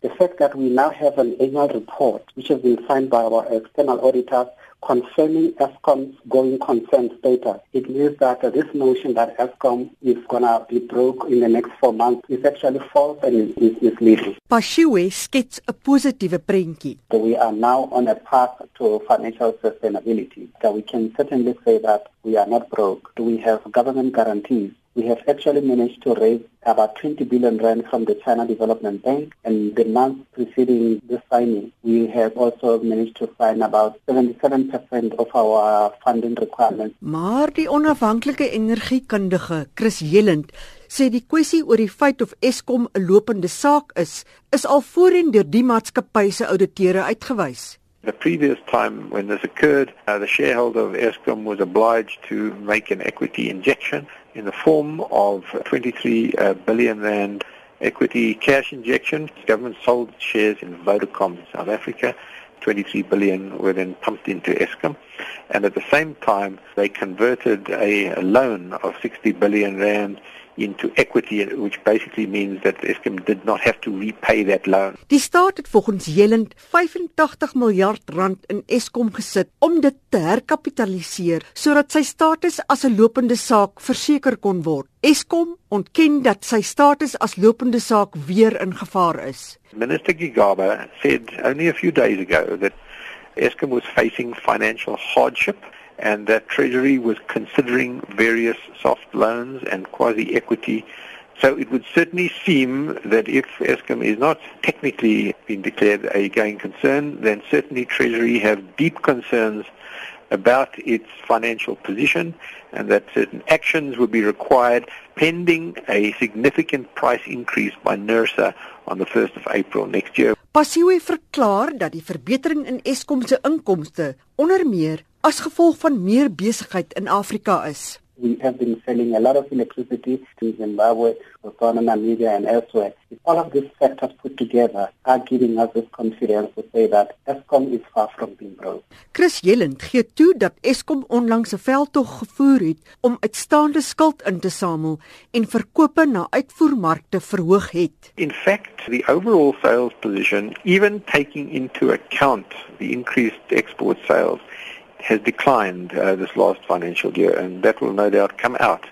The fact that we now have an annual report which has been signed by our external auditors confirming ESCOM's going concern status, it means that uh, this notion that ESCOM is going to be broke in the next four months is actually false and is misleading. Pashiwe skets 'n positiewe prentjie. So we are now on a path to financial sustainability. So we can certainly say that we are not broke. Do we have government guarantees? We have actually managed to raise about 20 billion rand from the China Development Bank and the month preceding the signing, we have also managed to sign about 77% of our funding requirements. Maar die onafhanklike energiekundige Chris Jelland sê die kwessie oor die feit of Eskom 'n lopende saak is, is al voorheen deur die maatskappy se ouditeure uitgewys. The previous time when this occurred, uh, the shareholder of Eskom was obliged to make an equity injection in the form of 23 uh, billion rand equity cash injection. The government sold shares in Vodacom in South Africa. 23 billion were then pumped into Eskom. And at the same time, they converted a, a loan of 60 billion rand into equity which basically means that Eskom did not have to repay that loan. Die staat het volgens Jelend 85 miljard rand in Eskom gesit om dit te herkapitaliseer sodat sy status as 'n lopende saak verseker kon word. Eskom ontken dat sy status as lopende saak weer in gevaar is. Minister Gigaba said only a few days ago that Eskom was facing financial hardship and that Treasury was considering various soft loans and quasi-equity. So it would certainly seem that if Eskom is not technically been declared a going concern, then certainly Treasury have deep concerns about its financial position and that certain actions would be required pending a significant price increase by NERSA on the 1st of April next year. Pasiwe verklaar dat die verbetering in Eskom se inkomste onder meer as gevolg van meer besigheid in Afrika is. We have been selling a lot of electricity to Zimbabwe, Botswana, Namibia and elsewhere. All of these factors put together are giving us this confidence to say that Eskom is far from being broke. Chris Jelland gee toe dat Eskom onlangs 'n veldtog gevoer het om uitstaande skuld in te samel en verkope na uitvoermarkte verhoog het. In fact, the overall sales position, even taking into account the increased export sales, has declined uh, this last financial year, and that will no doubt come out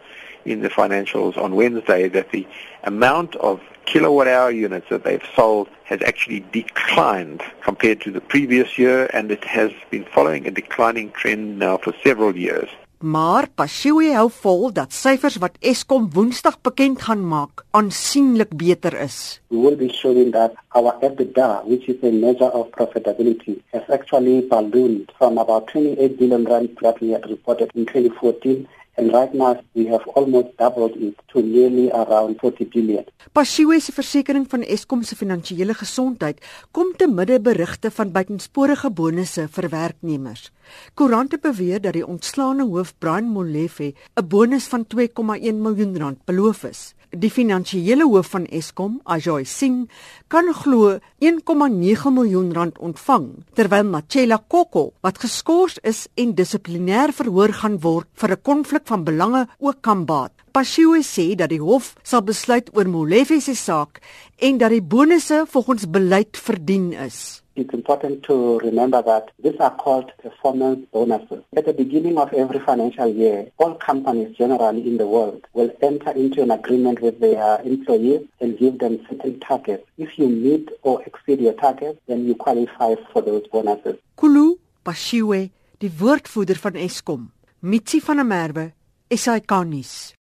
in the financials on Wednesday that the amount of kilowatt hour units that they've sold has actually declined compared to the previous year and it has been following a declining trend now for several years. Maar Pashiwe hou vol dat syfers wat Eskom Woensdag bekend gaan maak aansienlik beter is. We will be showing that our EBITDA, which is a measure of profitability, has actually ballooned from about 28 billion rand that we had reported in 2014 and right now we have almost doubled it to nearly around 40 billion. Pashiwe se versekering van Eskom se finansiële gesondheid kom te midde berigte van buitensporige bonusse vir werknemers. Koerante beweer dat die ontslaane hoof Brian Molefe 'n bonus van 2,1 miljoen rand beloof is. Die finansiële hoof van Eskom, Ajoy Singh, kan glo 1,9 miljoen rand ontvang, terwyl Machela Kokko, wat geskort is en dissiplinêr verhoor gaan word vir 'n konflik van belange, ook kan baat. Pashiwe sê dat die hof sal besluit oor Molefe se saak en dat die bonusse volgens beleid verdien is. It's important to remember that these are called performance bonuses. At the beginning of every financial year, all companies generally in the world will enter into an agreement with their employees and give them certain targets. If you meet or exceed your targets, then you qualify for those bonuses. Kulu Pashiwe, die woordvoerder van Eskom, Mitsi van der Merwe, SAK nuus.